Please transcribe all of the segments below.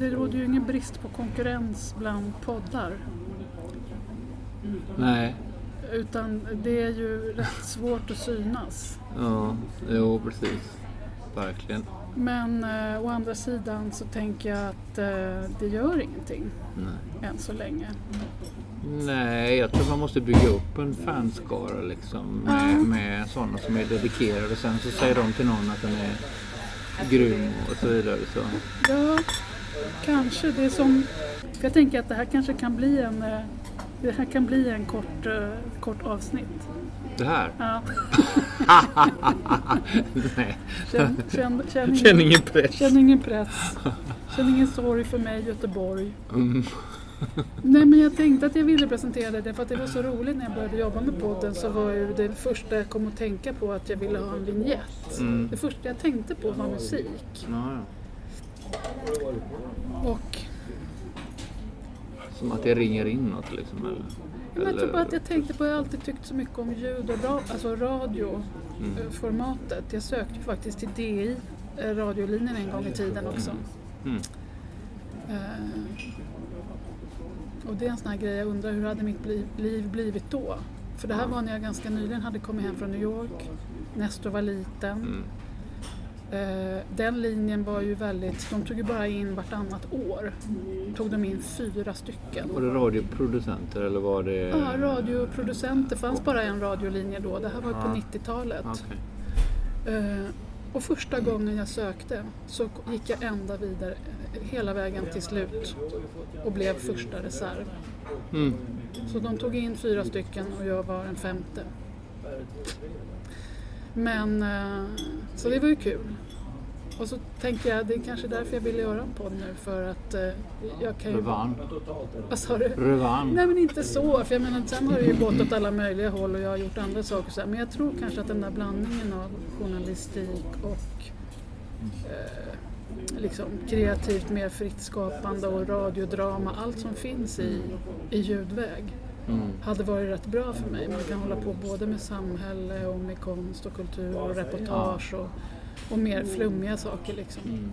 det råder ju ingen brist på konkurrens bland poddar. Nej, Utan det är ju rätt svårt att synas. ja, jo precis. Verkligen. Men eh, å andra sidan så tänker jag att eh, det gör ingenting Nej. än så länge. Nej, jag tror man måste bygga upp en fanskara liksom med, med sådana som är dedikerade. Sen så säger de till någon att den är grym och så vidare. Så. Ja, kanske. Det är som... Jag tänker att det här kanske kan bli en, eh, det här kan bli en kort, eh, kort avsnitt. Det här? Ja. Nej, Känn, känn, känn, ingen, känn ingen press. känn ingen press. Känn ingen sorg för mig, Göteborg. Mm. Nej men jag tänkte att jag ville presentera det för att det var så roligt när jag började jobba med podden så var ju det första jag kom att tänka på att jag ville ha en vignett. Mm. Det första jag tänkte på var musik. Ja, ja. Och Som att det ringer in något liksom. Eller? men jag tror bara att jag tänkte på, jag har alltid tyckt så mycket om ljud och ra, alltså radioformatet. Jag sökte faktiskt till DI, eh, radiolinjen en gång i tiden också. Mm. Eh, och det är en sån här grej, jag undrar hur hade mitt liv blivit då? För det här var när jag ganska nyligen hade kommit hem från New York. Nestor var liten. Eh, den linjen var ju väldigt, de tog ju bara in vartannat år. Tog de in fyra stycken. Var det radioproducenter eller var det... Ja, radioproducenter. Det fanns bara en radiolinje då. Det här var ju på Ja. 90-talet. Okej. Eh, och första gången jag sökte så gick jag ända vidare eh, hela vägen till slut och blev första reserv. Mm. Så de tog in fyra stycken och jag var en femte. Men, eh, så det var ju kul. Och så tänker jag, det är kanske därför jag vill göra en podd nu för att eh, jag kan ju... Revansch. Vad sa du? Revansch. Nej men inte så, för jag menar sen har det ju gått åt alla möjliga håll och jag har gjort andra saker så här. Men jag tror kanske att den där blandningen av journalistik och eh, liksom kreativt mer fritt skapande och radiodrama, allt som finns i, i ljudväg Mm. hade varit rätt bra för mig. Man kan hålla på både med samhälle och med konst och kultur och reportage och, och mer flummiga saker liksom. Mm.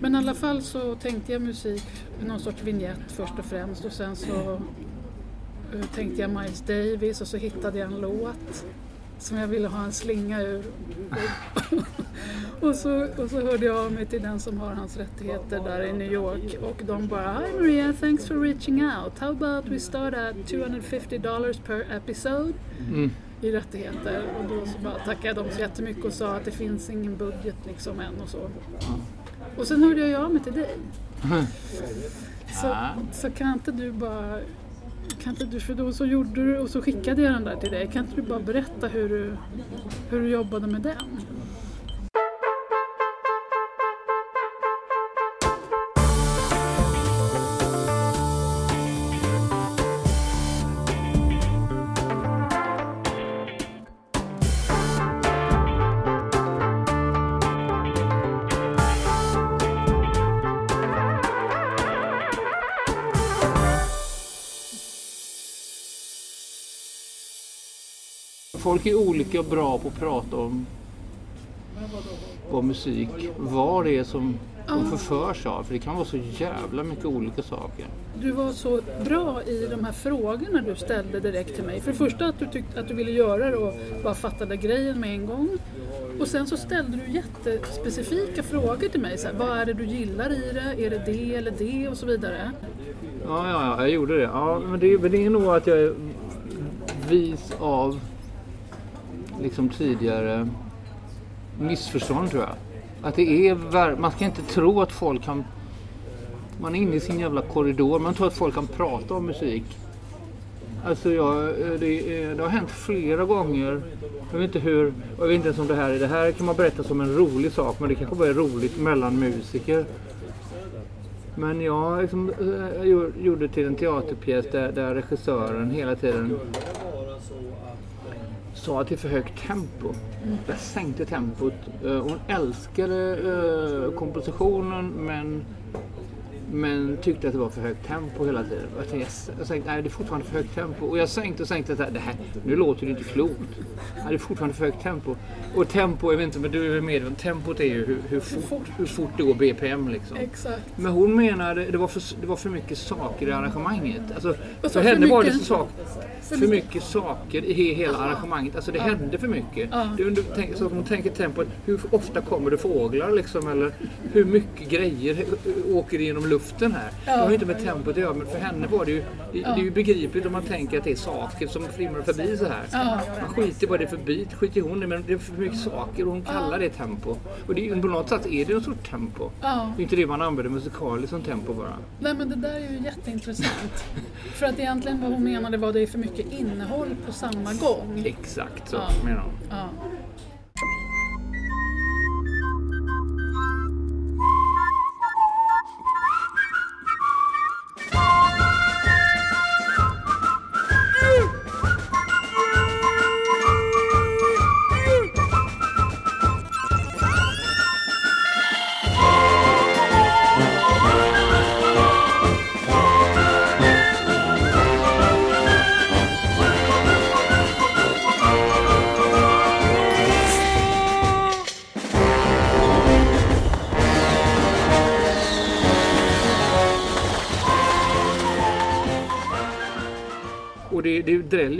Men i alla fall så tänkte jag musik, någon sorts vignett först och främst och sen så eh, tänkte jag Miles Davis och så hittade jag en låt som jag ville ha en slinga ur. Och så, och så hörde jag av mig till den som har hans rättigheter där i New York och de bara Hi Maria, thanks for reaching out. How about we start at 250 dollars per episode Mm. I rättigheter. Och då så bara tackade jag dem så jättemycket och sa att det finns ingen budget liksom än och så. Och sen hörde jag av mig till dig. Så, så kan inte du bara kan inte du, för då så gjorde du och så skickade jag den där till dig. Kan inte du bara berätta hur du, hur du jobbade med den? Folk är olika bra på att prata om vad musik, vad det är som de förförs av. För det kan vara så jävla mycket olika saker. Du var så bra i de här frågorna du ställde direkt till mig. För det första att du tyckte att du ville göra det och bara fattade grejen med en gång. Och sen så ställde du jättespecifika frågor till mig. Så här, vad är det du gillar i det? Är det det eller det? Och så vidare. Ja, ja, ja jag gjorde det. Ja, men det, men det är nog att jag är vis av liksom tidigare missförstånd tror jag. Att det är, ver- man ska inte tro att folk kan... Man är inne i sin jävla korridor. Man tror att folk kan prata om musik. Alltså jag, eh, det, eh, det har hänt flera gånger. Jag vet inte hur, jag vet inte ens om det här är. Det här kan man berätta som en rolig sak. Men det kanske bara är roligt mellan musiker. Men jag liksom, eh, gjorde till en teaterpjäs där, där regissören hela tiden sa att det är för högt tempo. Jag sänkte tempot. Eh, hon älskade eh, kompositionen men men tyckte att det var för högt tempo hela tiden. Jag tänkte, jag tänkte nej det är fortfarande för högt tempo. Och jag sänkte och sänkte. Det här, nu låter det inte klokt. Nej, det är fortfarande för högt tempo. Och tempo, jag vet inte men du är medveten. Tempot är ju hur, hur, fort, hur fort det går BPM liksom. Exakt. Men hon menade det var för, det var för mycket saker i arrangemanget. Alltså, för för henne var det mycket? så sak, För för mycket saker i he- hela arrangemanget. Alltså det hände för mycket. Ja. Det, du, tänk, så hon tänker tempot, hur ofta kommer det fåglar liksom? Eller hur mycket grejer åker genom luften här? Det har ju inte med tempot att göra men för henne var det ju, det, det är ju begripligt om man tänker att det är saker som flimrar förbi så här. Ja. Man skiter bara det är förbi, skiter hon i men det är för mycket saker och hon kallar det tempo. Och det är, ju- på något sätt är det en sorts tempo. Ja. Det är inte det man använder musikaliskt som tempo bara. Nej men det där är ju jätteintressant. För att egentligen vad hon menade var det är för mycket innehåll på samma gång. Exakt så Ja. menar hon.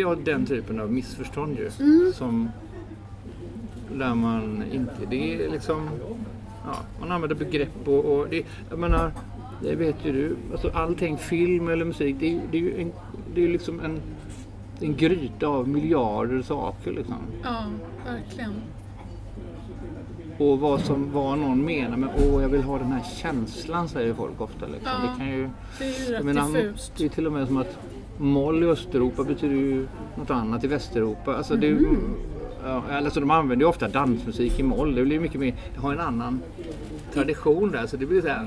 Av den typen av missförstånd ju. Mm. Som där man inte, det är liksom, ja, man använder begrepp och, och det, jag menar, det vet ju du, alltså allting film eller musik, det är, det är ju en, det är liksom en, en gryta av miljarder saker liksom. ja, verkligen. Och vad, som, vad någon menar med åh jag vill ha den här känslan säger folk ofta. Liksom. Ja. Det kan ju, Det är ju jag rätt menar, diffust. det är till och med som att moll i Östeuropa betyder ju något annat i Västeuropa. Alltså det, Mm. ja, alltså de använder ju ofta dansmusik i moll. Det blir mycket mer, det har en annan tradition där. Så det blir så här,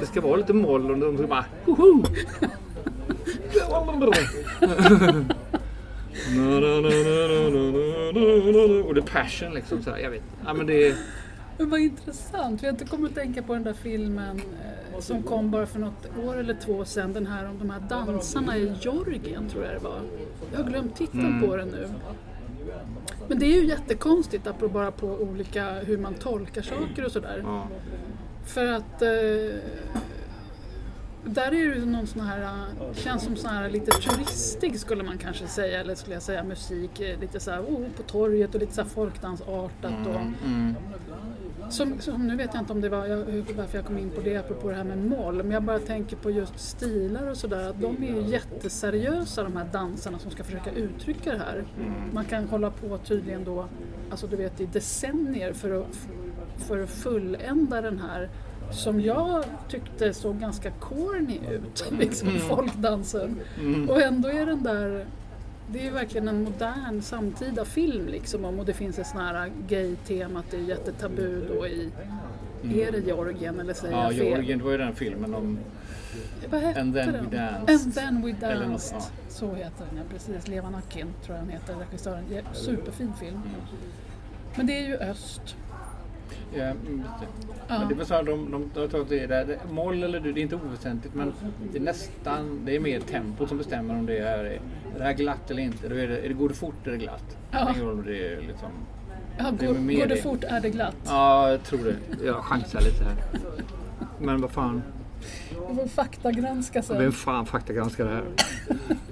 det ska vara lite moll och de ska bara hoho! Och det är passion liksom. Så här, jag vet ja, men det är, Men vad intressant. Jag kommer att tänka på den där filmen eh, som kom bara för något år eller två sedan. Den här om de här dansarna i Georgien tror jag det var. Jag har glömt titeln Mm. på den nu. Men det är ju jättekonstigt apropå bara på olika hur man tolkar saker och sådär. ja. För att eh, där är det ju någon sån här, känns som sån här lite turistig skulle man kanske säga, eller skulle jag säga musik, eh, lite så här oh, på torget och lite så här folkdansartat. Och, Mm. Som, som, nu vet jag inte om det var jag, varför jag kom in på det apropå det här med moll, men jag bara tänker på just stilar och sådär. De är ju jätteseriösa de här dansarna som ska försöka uttrycka det här. Man kan hålla på tydligen då, alltså du vet i decennier för att, för att fullända den här som jag tyckte såg ganska corny ut, liksom folkdansen. Och ändå är den där det är ju verkligen en modern samtida film liksom om och det finns ett sån här gay-tema att det är jättetabu då i Är det Georgien eller säger Ja, jag fel? Georgien, det var ju den filmen om Vad hette And then den? we danced. And then we Eller något, danced. ja. Så heter den ja, precis. Levan Akin tror jag den heter, regissören. Ja, Superfin film. Men det är ju öst. Ja, mm, det. Ja. Men det var så här, de, de, de har tagit det där. det- Moll eller du, det är inte oväsentligt men det är nästan, det är mer tempo som bestämmer om det är, är det här glatt eller inte. Då är det, är det går det fort är det glatt. Ja. Det det är liksom... Ja, Det går, mer går det det. fort är det glatt. Ja, jag tror det. Jag chansar lite här. Men vad fan, Vi får faktagranska sen. vem fan faktagranskar det här?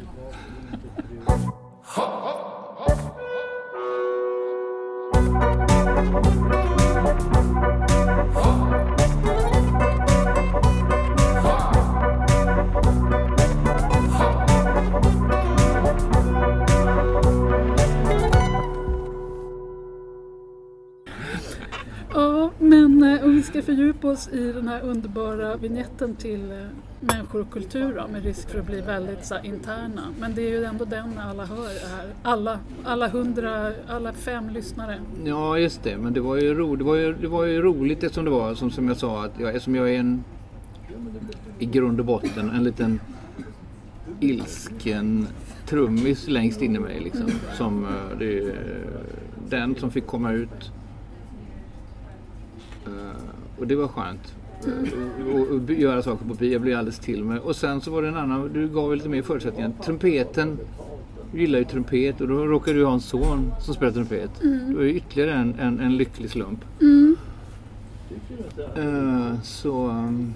fördjupa oss i den här underbara vignetten till eh, människor och kultur då, med risk för att bli väldigt så här, interna. Men det är ju ändå den alla hör här. Alla, alla hundra, alla fem lyssnare. Ja, just det. Men det var ju, ro, det var ju, det var ju roligt eftersom det var som, som jag sa att jag, eftersom jag är en i grund och botten en liten ilsken trummis längst inne i mig. Liksom, som, eh, det, den som fick komma ut. Eh, och det var skönt. och, och, och göra saker på bil. Jag blev alldeles till mig. Och sen så var det en annan, du gav lite mer förutsättningar. Trumpeten, du gillar ju trumpet och då råkar du ha en son som spelar trumpet. Mm. Det var ju ytterligare en, en, en lycklig slump. Mm. Uh, så um,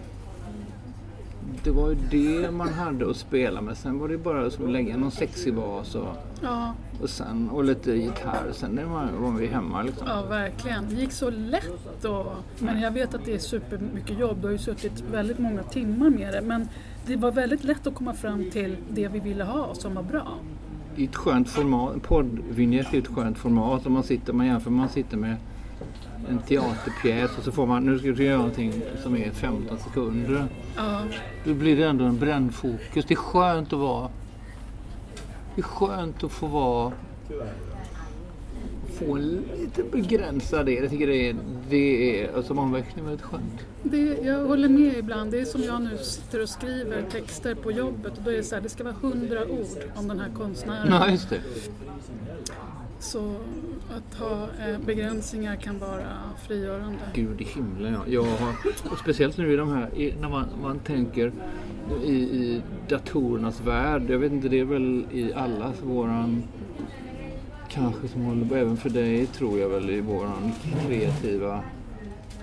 det var ju det man hade att spela med. Sen var det bara att lägga någon sexig bas och, Ja, och, sen, och lite gitarr. Sen man, var vi hemma liksom. ja, verkligen. Det gick så lätt och, Men jag vet att det är supermycket jobb. Du har ju suttit väldigt många timmar med det. Men det var väldigt lätt att komma fram till det vi ville ha som var bra. I ett skönt format. Poddvinjett är ett skönt format. Om man, sitter, man jämför man sitter med en teaterpjäs och så får man, nu ska du göra någonting som är 15 sekunder. Ja, Då blir det ändå en brännfokus. Det är skönt att vara... Det är skönt att få vara... Få lite begränsad del. Jag tycker det är, det är alltså omväxling väldigt skönt. det, jag håller med ibland. Det är som jag nu sitter och skriver texter på jobbet och då är det så här, det ska vara hundra ord om den här konstnären. Ja, just det. Så att ha eh, begränsningar kan vara frigörande. Gud i himlen ja. Jag har, och speciellt nu i de här, i, när man, man tänker i, i datorernas värld. Jag vet inte, det är väl i allas våran kanske som håller på, även för dig tror jag väl i våran kreativa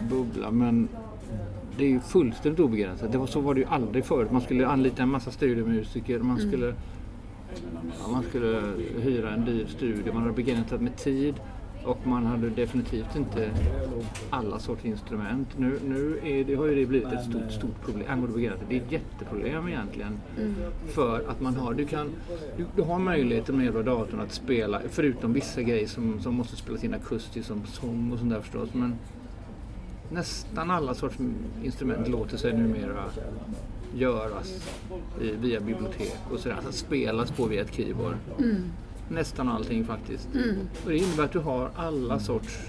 bubbla. Men det är ju fullständigt obegränsat. Det var, så var det ju aldrig förut. Man skulle anlita en massa studiomusiker. Man skulle, ja, man skulle hyra en dyr studio. Man hade begränsat med tid. Och man hade definitivt inte alla sorts instrument. Nu, nu är det, har ju det blivit ett stort, stort problem. Det är ett jätteproblem egentligen. För att man har, du, kan, du, du har möjligheten med hjälp av datorn att spela, förutom vissa grejer som, som måste spelas in akustiskt som sång och sånt där förstås. Men nästan alla sorts instrument låter sig numera göras i, via bibliotek och sådär. Alltså spelas på via ett keyboard. Nästan allting faktiskt. Och det innebär att du har alla sorts...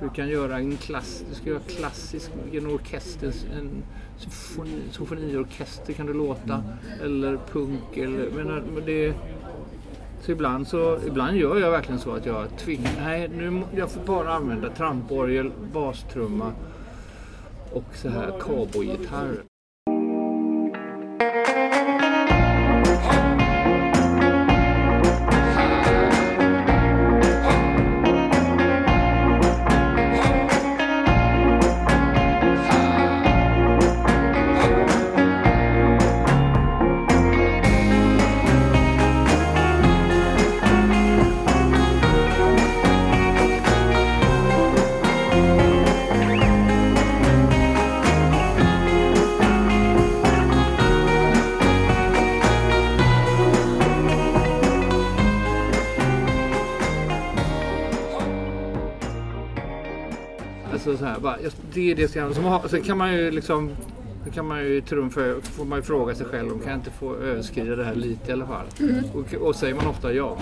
Du kan göra en klass, du ska göra klassisk, en orkester, en symfoni, symfoniorkester kan du låta. Eller punk eller... Men, det, så ibland, så ibland gör jag verkligen så att jag tvingar... Nej, nu, jag får bara använda tramporgel, bastrumma och så här cowboygitarr. Bara, det är det som, som har, Sen kan man ju liksom då kan man ju trumfa, får man ju fråga sig själv om kan jag inte få överskrida det här lite i alla fall. Och, och säger man ofta ja.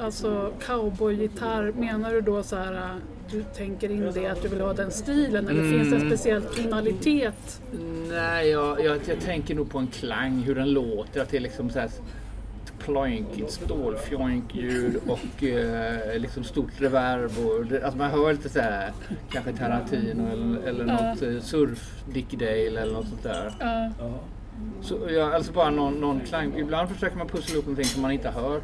Alltså cowboygitarr, menar du då så här, äh, du tänker in det att du vill ha den stilen eller finns det en speciell tonalitet? Nej, jag, jag, jag tänker nog på en klang, hur den låter. Att det är liksom så här ploinkigt stålfjoink-ljud och eh, liksom stort reverb. Och, det- alltså man hör lite så här, kanske Tarantino eller, eller något eh, surf Dick Dale eller något sånt där. Ja, Så, ja, alltså bara någon, någon klang. Ibland försöker man pussla ihop någonting som man inte har hört.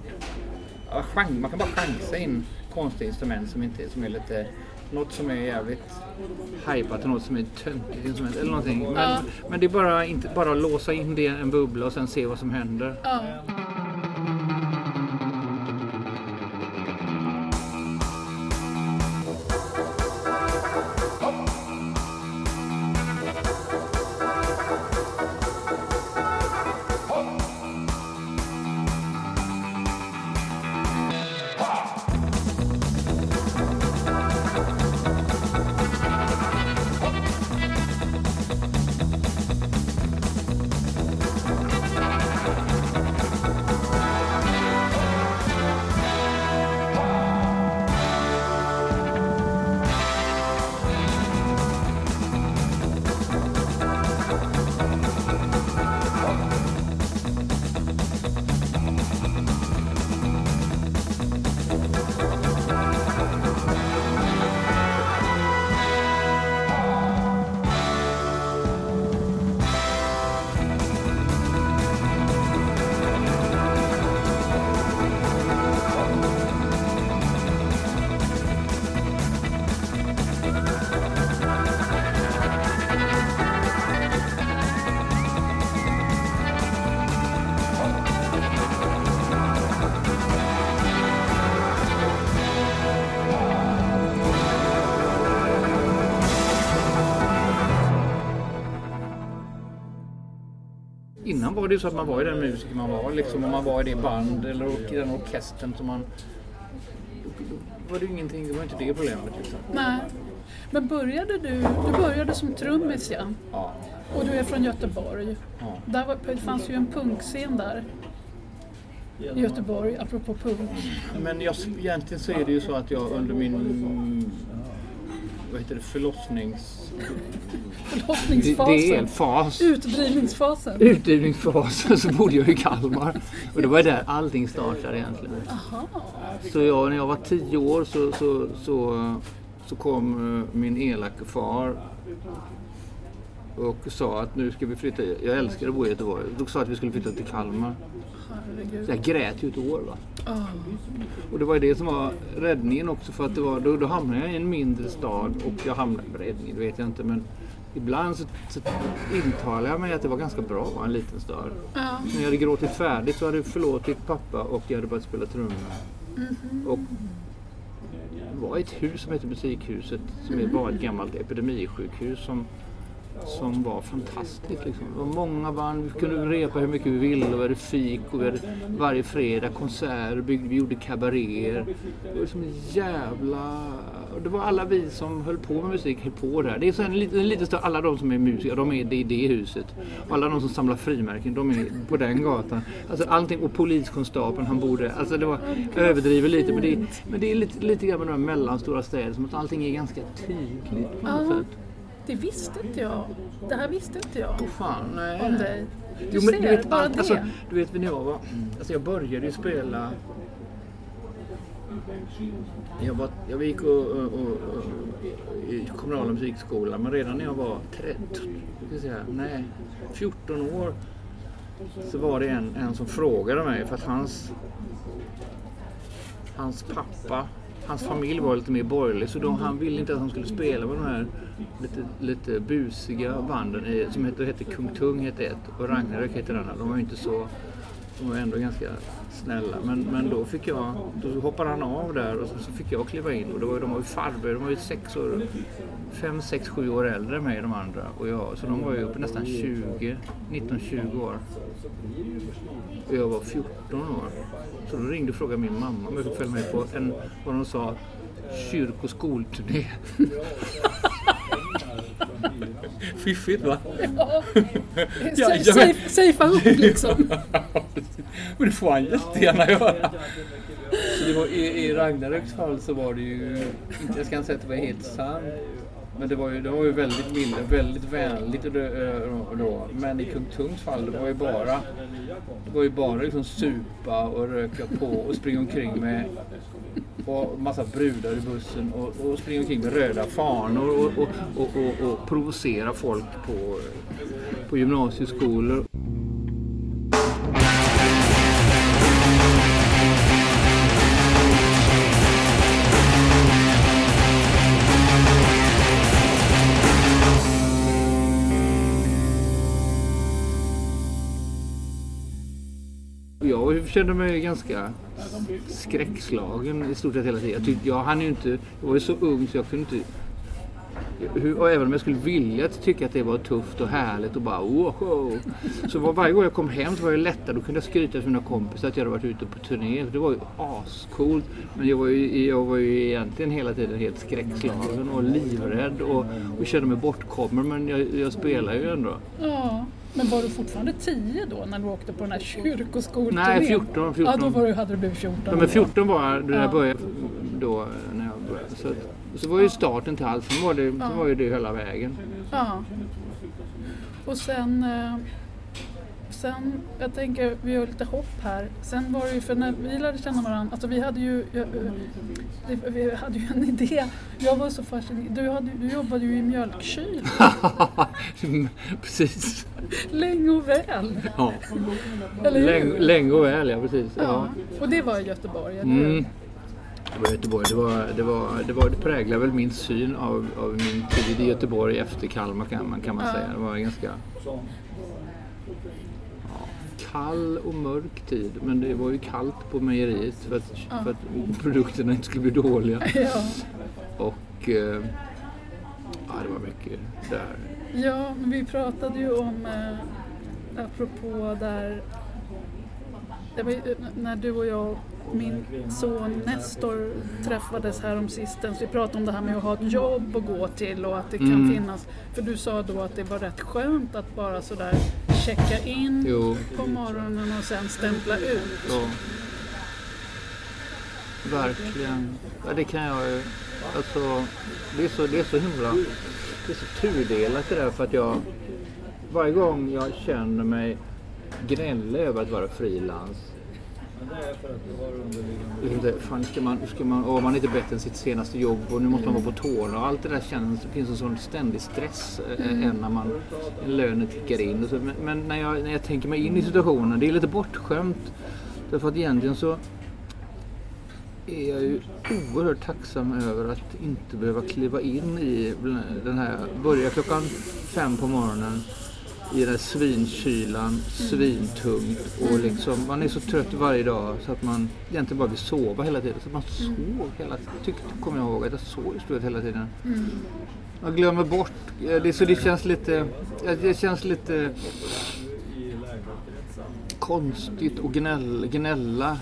Ja, chans, man kan bara chansa in konstiga instrument som, inte, som är lite något som är jävligt hypat och något som är töntigt instrument eller någonting. Men, Ja. men det är bara inte bara låsa in det i en bubbla och sen se vad som händer. ja. Var det ju så att man var i den musiker man var liksom. Och man var i det band eller i den orkestern som man... Då var det ju ingenting, det var inte det problemet liksom. Nej. Men började du, du började som trummis ja. Ja. Och du är från Göteborg. ja. Där var, det fanns ju en punkscen där. I Göteborg, apropå punk. Men jag, egentligen så är det ju så att jag under min vad heter det, förlossnings... Förlossningsfasen. Det, det är en fas. Utdrivningsfasen. Utdrivningsfasen så bodde jag i Kalmar. Och det var där allting startade egentligen. Aha. Så jag, när jag var tio år så, så, så, så kom eh, min elake far och sa att nu ska vi flytta. Jag älskar att bo i Göteborg. Då sa att vi skulle flytta till Kalmar. Så jag grät ju ett år. Va? Ah. Och det var ju det som var räddningen också för att det var, då, då hamnade jag i en mindre stad och jag hamnade i räddningen, det vet jag inte men ibland så, så intalar jag mig att det var ganska bra att vara en liten stad. Ja. När jag hade gråtit färdigt så hade jag förlåtit pappa och jag hade börjat spela trummor. Och det var ett hus som hette Musikhuset som är bara ett gammalt epidemisjukhus som, som var fantastiskt. Liksom. Det var många band, vi kunde repa hur mycket vi ville och vi hade fik och vi hade varje fredag konserter, vi gjorde kabaréer. Det var liksom jävla... och Det var alla vi som höll på med musik höll på där. Det är så en liten, lite större, alla de som är musiker, de är i det huset. Och alla de som samlar frimärken, de är på den gatan. Alltså allting, och poliskonstapeln, han borde... Alltså det var, jag överdriver lite, men det, är- men det är lite, lite grann med de här mellanstora städerna, som att allting är ganska tydligt på något sätt. Det visste inte jag. Det här visste inte jag Åh fan, nej. om dig. Du Jo, men ser, du vet, bara allt, det. alltså, du vet när jag var... Alltså jag började ju spela... Jag, var, jag gick och, och, och, och, i kommunala musikskolan men redan när jag var 13, ska jag säga, nej, 14 år så var det en, en som frågade mig för att hans hans pappa, hans familj var lite mer borgerlig så de, han ville inte att han skulle spela med de här lite, lite busiga banden i, som hette, hette Kung Tung hette ett och Ragnarök hette den andra. De var ju inte så, de var ändå ganska snälla. Men, men då fick jag, då hoppade han av där och så, så fick jag kliva in och då var, de var ju farbröder, de var ju sex år, fem, sex, sju år äldre än mig de andra. Och jag, så de var ju uppe nästan 20, 19-20 år. Och jag var 14 år. Så då ringde och frågade min mamma om jag fick följa med på en, vad de sa, kyrk och skolturné. Fiffigt va? Ja. Ja, ja, Safea upp liksom. Men det får han jättegärna göra. Så det var, i, I Ragnaröks fall så var det ju, inte, jag ska inte säga att det var helt sant. Men det var ju, det var ju väldigt milt, väldigt vänligt då. Men i Kung Tungs fall, det var ju bara, det var ju bara liksom supa och röka på och springa omkring med och massa brudar i bussen och, och springer omkring med röda fanor och, och, och, och, och provocera folk på, på gymnasieskolor. Kände mig ganska skräckslagen i stort sett hela tiden. Jag, tyckte, jag, hann ju inte, jag var ju så ung så jag kunde inte... Hur, och även om jag skulle vilja tycka att det var tufft och härligt och bara wow. Så var, varje gång jag kom hem så var jag lättad. Då kunde jag skryta för mina kompisar att jag hade varit ute på turné. Det var ju ascoolt. Men jag var ju, jag var ju egentligen hela tiden helt skräckslagen och livrädd och, och kände mig bortkommen. Men jag, jag spelar ju ändå. Ja. Men var du fortfarande 10 då när du åkte på den här kyrkoskolturnén? Nej, 14, 14. Ja, då var du, hade du blivit 14. Ja, men 14 var jag när Ja. jag började. Då, när jag började. Så, så var ju starten till allt. Sen var det, så var ju det hela vägen. Ja. Och sen, eh, sen, jag tänker, vi gör lite hopp här. Sen var det ju, för när vi lärde känna varandra, alltså vi hade ju, jag, vi hade ju en idé. Jag var så fascinerad, du, hade, du jobbade ju i mjölkkyl precis. länge och väl. Ja. Eller? Länge, länge och väl, ja precis. Ja. Ja. Och det var i Göteborg, eller? Mm. Det var Göteborg. Det, var, det, var, det, var, det präglar väl min syn av, av min tid i Göteborg efter Kalmar kan man, kan man Ja. säga. Det var ganska kall och mörk tid. Men det var ju kallt på mejeriet för att, för att produkterna inte skulle bli dåliga. Ja. Och eh, ja, det var mycket där. ja, men vi pratade ju om, eh, apropå där det var, ju när du och jag min son Nestor träffades här om sistens. Vi pratade om det här med att ha ett jobb att gå till och att det kan Mm. finnas. För du sa då att det var rätt skönt att bara sådär checka in Jo. på morgonen och sen stämpla ut. Ja. Verkligen. Ja, det kan jag ju. Alltså, det är så, det är så himla... Det är så tudelat det där för att jag... Varje gång jag känner mig gnälla över att vara frilans. Inte, fan, ska man, ska man, åh, man är inte bättre än sitt senaste jobb och nu måste man vara på tårna och allt det där känns, det finns en sån ständig stress eh, än när man lönen tickar in. Men men när, jag, när jag tänker mig in i situationen, det är lite bortskämt. Därför att egentligen så är jag ju oerhört tacksam över att inte behöva kliva in i den här, börja klockan fem på morgonen i den här svinkylan, svintungt och liksom, man är så trött varje dag så att man egentligen bara vill sova hela tiden. Så att man sov hela tiden. Tyckte, kommer jag ihåg att jag sov i stort hela tiden. Jag glömmer bort, eh, det, så det känns lite, det känns lite konstigt att gnäll, gnälla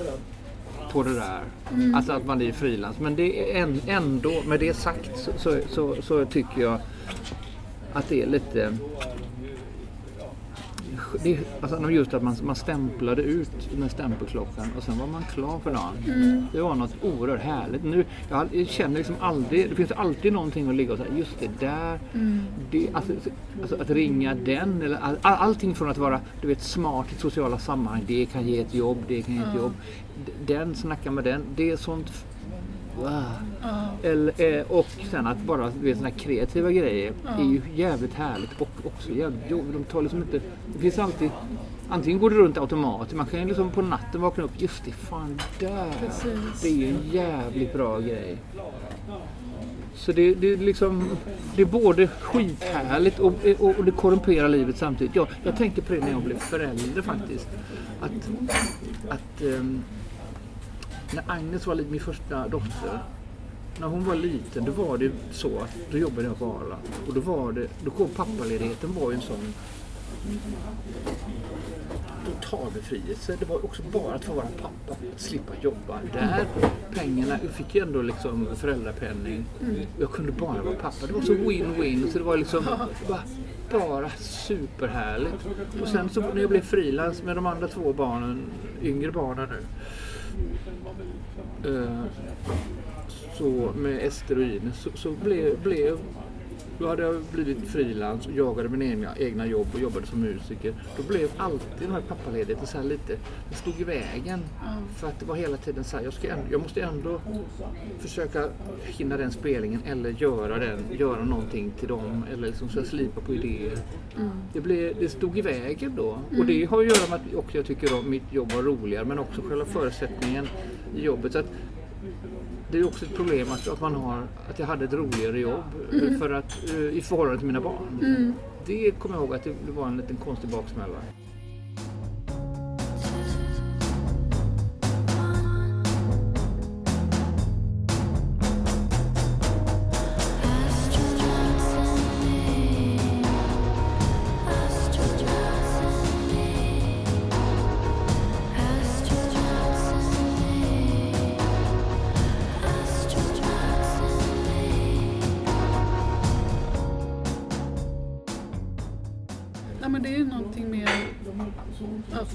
på det där. Alltså att man är frilans. Men det är ändå, med det sagt så, så, så, så tycker jag att det är lite det, alltså just att man, man stämplade ut med stämpelklockan och sen var man klar för dagen. Det var något oerhört härligt. Nu, jag, känner liksom aldrig, det finns alltid någonting att ligga och säga, just det där. Det, alltså, alltså att ringa den, eller all, all, allting från att vara du vet, smart i sociala sammanhang, det kan ge ett jobb, det kan ge ett jobb. D- Den, snacka med den, det är sånt. Eller, eh, och sen att bara vet, såna kreativa grejer är ju jävligt härligt och också jävligt jobbigt. De tar liksom inte, det finns alltid, antingen går det runt automatiskt, man kan ju liksom på natten vakna upp, just det, fan där, Precis. det är ju en jävligt bra grej. Så det, det, är liksom, det är både skithärligt och, och, och det korrumperar livet samtidigt. Jag, jag tänker på det när jag blev förälder faktiskt. Att, att ehm, när Agnes var min första dotter, när hon var liten, då var det så att då jobbade jag på Arla. Och då var det, då kom pappaledigheten var ju en sån total befrielse. Det var också bara att få vara pappa, slippa jobba. Där pengarna, jag fick ju ändå liksom föräldrapenning. Jag kunde bara vara pappa. Det var så win-win. Så det var liksom bara, bara superhärligt. Och sen så när jag blev frilans med de andra två barnen, yngre barnen nu. Eh, så med Ester och Ines så, så blev, blev då hade jag blivit frilans och jagade mina egna, egna jobb och jobbade som musiker. Då blev alltid de här pappaledigheten så här lite, det stod i vägen. För att det var hela tiden så här, jag, ska jag måste ändå försöka hinna den spelningen eller göra den, göra någonting till dem eller liksom så slipa på idéer. Det, blev, det stod i vägen då. Och det har att göra med att också jag tycker att mitt jobb var roligare men också själva förutsättningen i jobbet. Så att det är också ett problem att, att, man har, att jag hade ett roligare jobb eh, för att, eh, i förhållande till mina barn. Det kommer jag ihåg att det var en liten konstig baksmälla.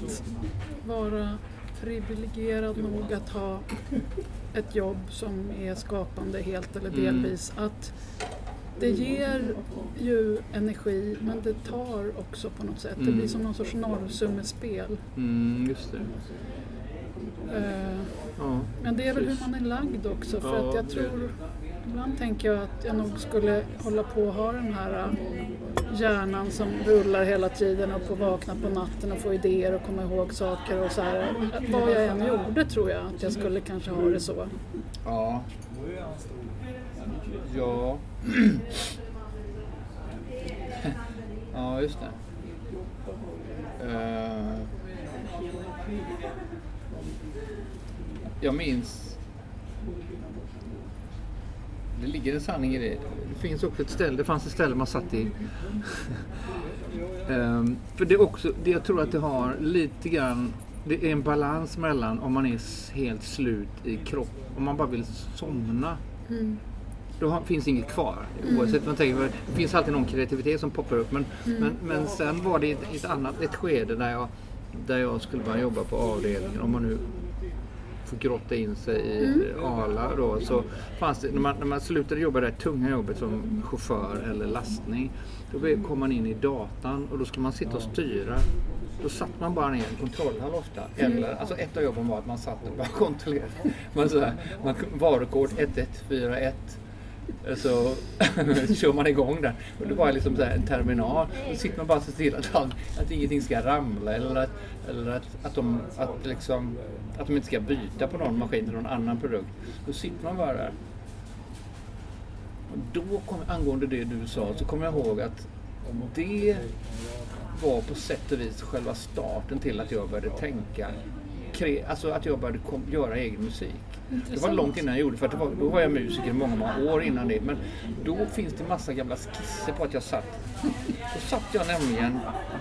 Att vara privilegierad nog att ha ett jobb som är skapande helt eller delvis. Att det ger ju energi men det tar också på något sätt. Det blir som någon sorts nollsummespel. Mm, just det. Eh, Ja. Men det är väl hur man är lagd också för Ja, att jag tror Ibland tänker jag att jag nog skulle hålla på och ha den här hjärnan som rullar hela tiden och vaknar vakna på natten och få idéer och komma ihåg saker och så här. Vad jag än gjorde tror jag att jag skulle kanske ha det så. Ja. Ja. ja, just det. Eh. Jag minns... Det ligger en sanning i det. Det finns också ett ställe, det fanns ett ställe man satt i Ehm, för det är också, det jag tror att det har lite grann, det är en balans mellan om man är helt slut i kropp, om man bara vill somna. Mm. Då finns inget kvar. Oavsett vad man tänker. Det finns alltid någon kreativitet som poppar upp. Men, Mm. men, men sen var det ett, ett annat ett skede där jag, där jag skulle börja jobba på avdelningen. Om man nu får grotta in sig i Mm. Arla då. Så fanns det, när, man, när man slutade jobba det tunga jobbet som chaufför eller lastning. Då kom man in i datan och då ska man sitta och styra. Då satt man bara ner i en kontrollhall ofta. Eller, alltså ett av jobben var att man satt och bara kontrollerade. Man, så här, man, varukod 1141. Så alltså, kör man igång den. Och det var liksom så här en terminal. Då sitter man bara och ser till att, all, att ingenting ska ramla eller att, eller att, att, de, att, liksom, att de inte ska byta på någon maskin till någon annan produkt. Då sitter man bara där. Och då kom, angående det du sa så kommer jag ihåg att det var på sätt och vis själva starten till att jag började tänka alltså att jag började kom, göra egen musik. Det var Intressant. långt innan jag gjorde för att var, då var jag musiker många, många år innan det. Men då finns det massa gamla skisser på att jag satt. Då satt jag nämligen,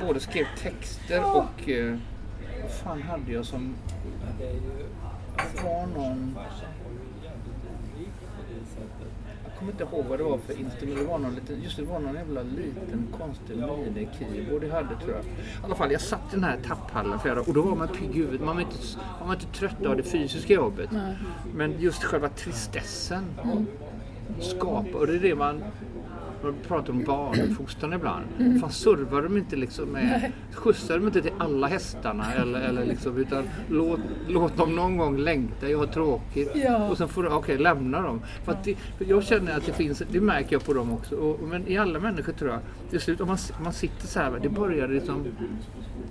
både skrev texter och eh, vad fan hade jag som det var någon kommer inte ihåg vad det var för instrument. Det var någon liten, just det, var någon jävla liten konstig mini-keyboard jag hade tror jag. I alla fall, jag satt i den här tapphallen flera och då var man pigg i huvudet. Man var, inte, man var inte trött av det fysiska jobbet. Nej. Men just själva tristessen skapa, och det är det man man pratar om barnuppfostran ibland. Fan servar de inte liksom med, skjutsar de inte till alla hästarna eller, eller liksom, utan låt, låt dem någon gång längta, jag har tråkigt. Ja. Och sen får du, okej lämna dem. För det, för jag känner att det finns, det märker jag på dem också. Och, men i alla människor tror jag, till slut om man, man sitter så här, det börjar liksom,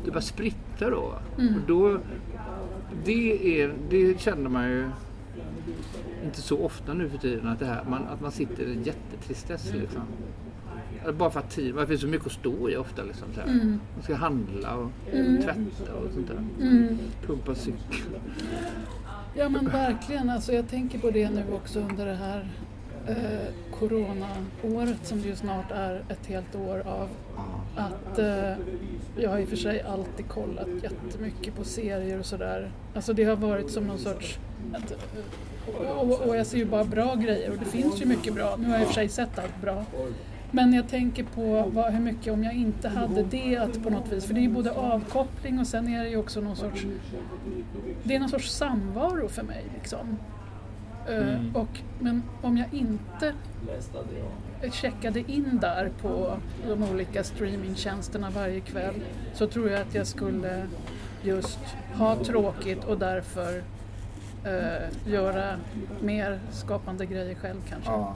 det bara spritta då. Och då det, är, det känner man ju inte så ofta nu för tiden att, det här, man, att man sitter i en jättetristess. Liksom. Eller Bara för att tid, det finns så mycket att stå i ofta. Liksom, så här. Man ska handla och tvätta och sånt där. Mm. Pumpa cykel. Ja men verkligen, alltså jag tänker på det nu också under det här eh, coronaåret som ju snart är ett helt år av. Att eh, jag har i och för sig alltid kollat jättemycket på serier och sådär. Alltså det har varit som någon sorts... Att, eh, och, och jag ser ju bara bra grejer och det finns ju mycket bra. Nu har jag i och för sig sett allt bra. Men jag tänker på vad, hur mycket om jag inte hade det att på något vis, för det är ju både avkoppling och sen är det ju också någon sorts det är någon sorts samvaro för mig. Liksom. Eh, och, men om jag inte checkade in där på de olika streamingtjänsterna varje kväll så tror jag att jag skulle just ha tråkigt och därför eh, göra mer skapande grejer själv kanske. Ja.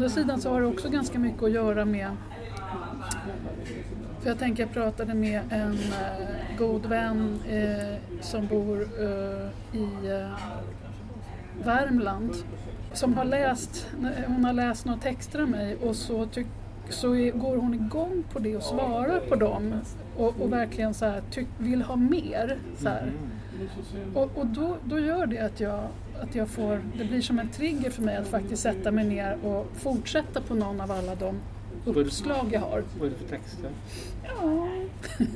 Andra sidan så har det också ganska mycket att göra med för jag tänker jag pratade med en eh, god vän eh, som bor eh, i eh, Värmland som har läst, eh, hon har läst några texter av mig och så, tyck, så är, går hon igång på det och svarar på dem och, och verkligen så här, tyck, vill ha mer. Så här. Mm-hmm. Och, och då, då gör det att jag, att jag får, det blir som en trigger för mig att faktiskt sätta mig ner och fortsätta på någon av alla de uppslag jag har. Vad är det för texter? Ja,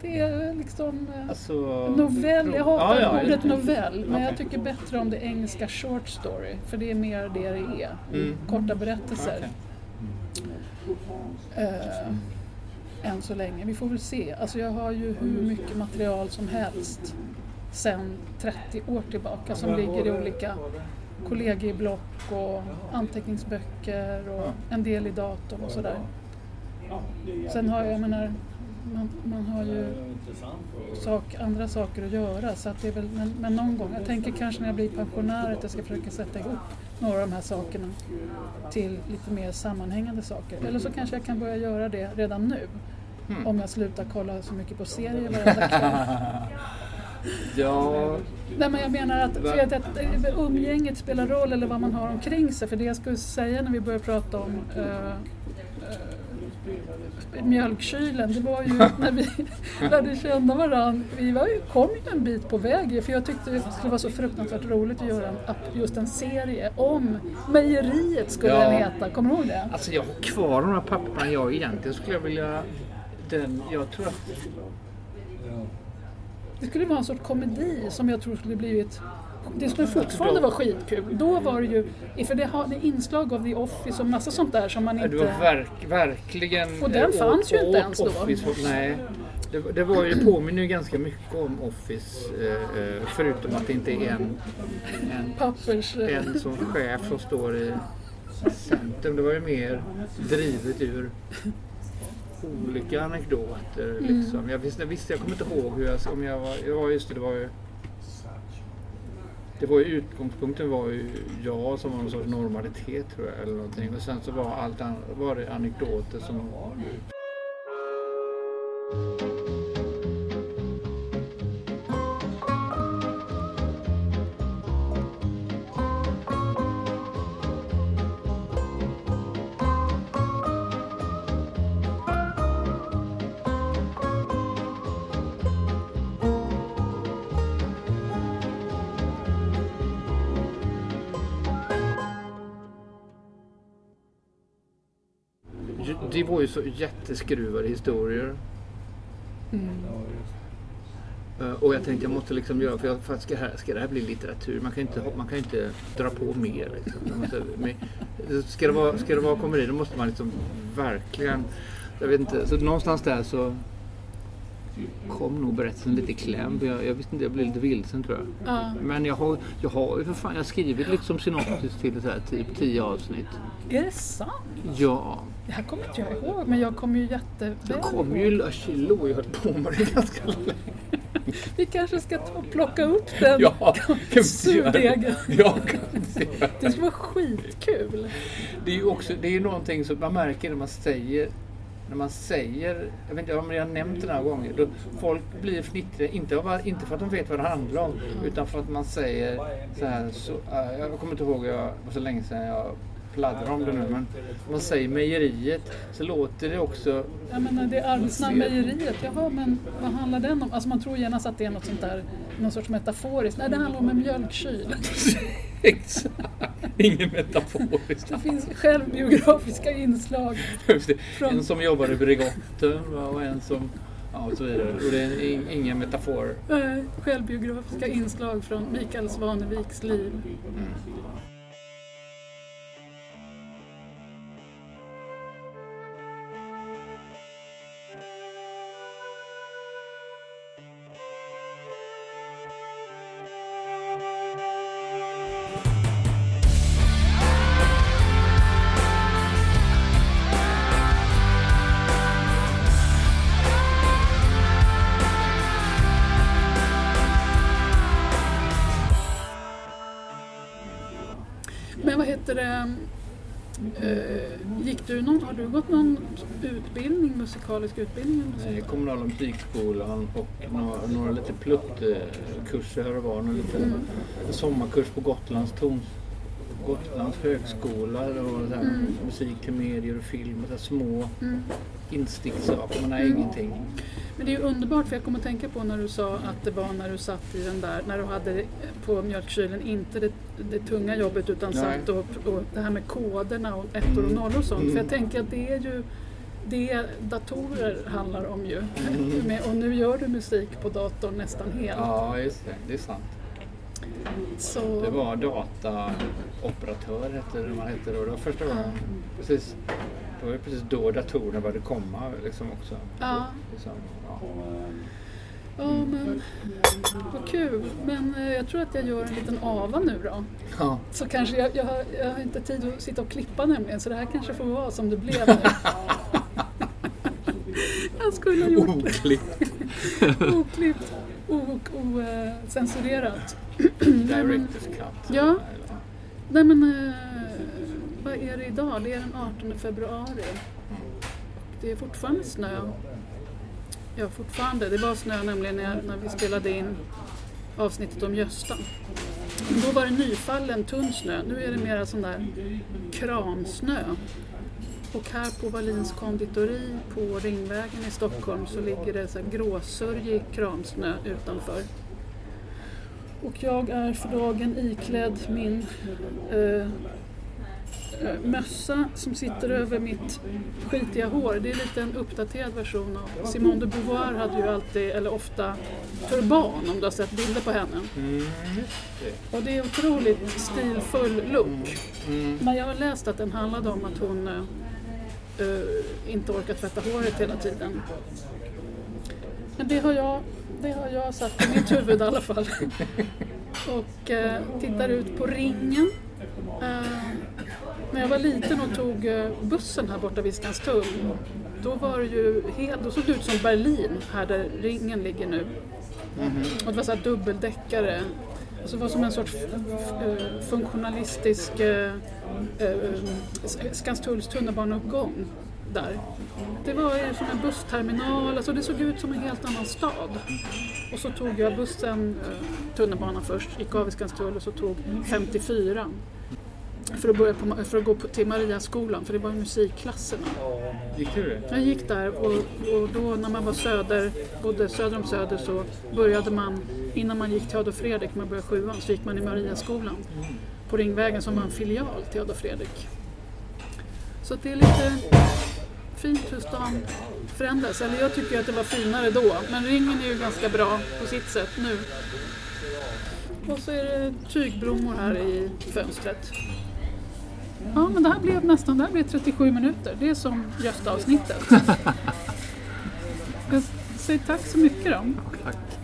det är liksom eh, Alltså, novell. Jag hatar Ja, ja, ordet novell, men jag Okej. tycker bättre om det engelska short story, för det är mer det det är. Mm. Korta berättelser. Okej. Eh, än så länge. Vi får väl se. Alltså jag har ju hur mycket material som helst sedan 30 år tillbaka som ligger i olika kollegieblock och anteckningsböcker och en del i datorn och sådär. Sen har jag, jag menar, man, man har ju sak, andra saker att göra så att det är väl, men, men någon gång, jag tänker kanske när jag blir pensionär att jag ska försöka sätta ihop några av de här sakerna till lite mer sammanhängande saker. Eller så kanske jag kan börja göra det redan nu. Mm. Om jag slutar kolla så mycket på serier varenda kväll. Ja, Nej men jag menar att, för att, att eh, umgänget spelar roll eller vad man har omkring sig. För det jag skulle säga när vi började prata om uh, uh, mjölkkylen, det var ju när vi lärde känna varandra. Vi var ju, kom ju en bit på väg för jag tyckte det skulle vara så fruktansvärt roligt att göra en, just en serie om mejeriet skulle Ja. den heta. Kommer du ihåg det? alltså jag har kvar de här papperna. Jag egentligen skulle jag vilja... Den, jag tror att... Det skulle vara en sorts komedi som jag tror skulle blivit det skulle fortfarande vara skitkul. Då var det ju, för det har det inslag av The Office och massa sånt där som man inte... var verk, verkligen... Och den fanns ju inte ens då. Office, nej. Det, det var ju, påminner ju ganska mycket om Office. Eh, eh, förutom att det inte är en, en, Pappers... en som chef som står i centrum. Det var ju mer drivet ur olika anekdoter. Mm. Liksom. Jag, visste, jag visste, jag kommer inte ihåg hur jag... Om jag var, ja, just det, det var ju... Det var ju utgångspunkten var ju jag som var någon sorts normalitet tror jag. Eller någonting. Och sen så var allt annat, var det anekdoter som... Det var ju så jätteskruvade historier. Mm. Eh, Och jag tänkte jag måste liksom göra, för, jag, för att ska, det här, ska det här bli litteratur? Man kan ju inte, man kan ju inte dra på mer. Liksom. Måste, med, ska, det vara, ska det vara komedi då måste man liksom verkligen, jag vet inte, så någonstans där så kom nog berättelsen lite i kläm. Jag, jag visste inte, jag blev lite vilsen tror jag. Ja. Men jag har, jag har ju för fan, jag har skrivit liksom synopsis till så här, typ tio avsnitt. Är det sant? Ja, Det här kommer inte jag ihåg, men jag kommer ju jätteväl jag kom ihåg. ju Lachilo och jag höll på med det ganska länge. Vi kanske ska ta och plocka upp den Ja, surdegen. Ja. Det skulle vara skitkul. Det är ju också, det är ju någonting som man märker när man säger när man säger, jag vet inte om jag har nämnt det några gånger, då folk blir fnittriga, inte, av, inte för att de vet vad det handlar om, utan för att man säger så här, så, äh, jag kommer inte ihåg, jag, det var så länge sedan jag pladdrar om det nu, men man säger mejeriet så låter det också, Jag menar, det är arbetsnamn mejeriet. Jaha, men vad handlar den om? Alltså man tror genast att det är något sånt där, någon sorts metaforiskt. Nej, det handlar om en mjölkkyl. exakt, ingen metaforiskt. Det finns självbiografiska inslag. Från- En som jobbar i Bregotten va, och en som, ja och så vidare. Och det är in- ingen metafor. Eh, självbiografiska inslag från Mikael Svaneviks liv. Men musikalisk utbildning? Eh, Kommunala musikskolan och några, några lite pluttkurser här och var. Någon liten en sommarkurs på Gotlands ton, Gotlands högskola. Var så här, musik till medier och film. Och så små Mm. insticksaker. Man har ingenting. Men det är ju underbart för jag kommer att tänka på när du sa att det var när du satt i den där, när du hade på mjölkkylen inte det, det tunga jobbet utan Nej. satt och, och det här med koderna och ettor och nollor och sånt. Mm. För jag tänker att det är ju det datorer handlar om ju. Mm. Och nu gör du musik på datorn nästan helt. Ja, just det. Det är sant. Så, Det var dataoperatör hette det man hette då. Det var första gången. Precis. Det var precis då datorerna började komma liksom också. Ja. Liksom, ja. Ja, men vad kul. Men eh, jag tror att jag gör en liten ava nu då. Ja. Så kanske jag, jag, har, jag har inte tid att sitta och klippa nämligen, så det här kanske får vara som det blev nu. jag skulle ha gjort Oklippt. oklippt, ocensurerat. Director's cut. Ja. Nej men, eh, vad är det idag? Det är den 18 februari. Det är fortfarande snö. Ja, fortfarande. Det var snö nämligen när, när vi spelade in avsnittet om Gösta. Då var det nyfallen tunn snö. Nu är det mera sån där kramsnö. Och här på Wallins konditori på Ringvägen i Stockholm så ligger det så gråsörjig kramsnö utanför. Och jag är för dagen iklädd min eh, eh, mössa som sitter över mitt skitiga hår. Det är lite en uppdaterad version av Simone de Beauvoir hade ju alltid, eller ofta, turban om du har sett bilder på henne. Mm. Och det är otroligt stilfull look. Mm. Men jag har läst att den handlade om att hon eh, inte orkar tvätta håret hela tiden. Men det har jag, det har jag satt i mitt huvud i alla fall. Och eh, tittar ut på ringen. Eh, när jag var liten och tog bussen här borta vid Skanstull, då var det ju helt, då såg det ut som Berlin, här där ringen ligger nu. Och det var så här dubbeldäckare. Alltså var som en sorts eh, funktionalistisk eh, eh, Skanstulls tunnelbaneuppgång där. Det var som en bussterminal, alltså det såg ut som en helt annan stad. Och så tog jag bussen, eh, tunnelbanan först, gick av i Skanstull och så tog 54 för att, börja på, för att gå på, till Mariaskolan, för det var ju musikklasserna. Gick du det? Jag gick där och, och då när man var söder, bodde söder om Söder så började man, innan man gick till Adolf Fredrik, man började sjuan, så gick man i Mariaskolan på Ringvägen som var en filial till Adolf Fredrik. Så det är lite fint hur stan förändras. Eller jag tycker att det var finare då, men ringen är ju ganska bra på sitt sätt nu. Och så är det tygblommor här i fönstret. Ja, men det här blev nästan det här blev 37 minuter. Det är som Gösta-avsnittet. Jag säger tack så mycket då. Tack.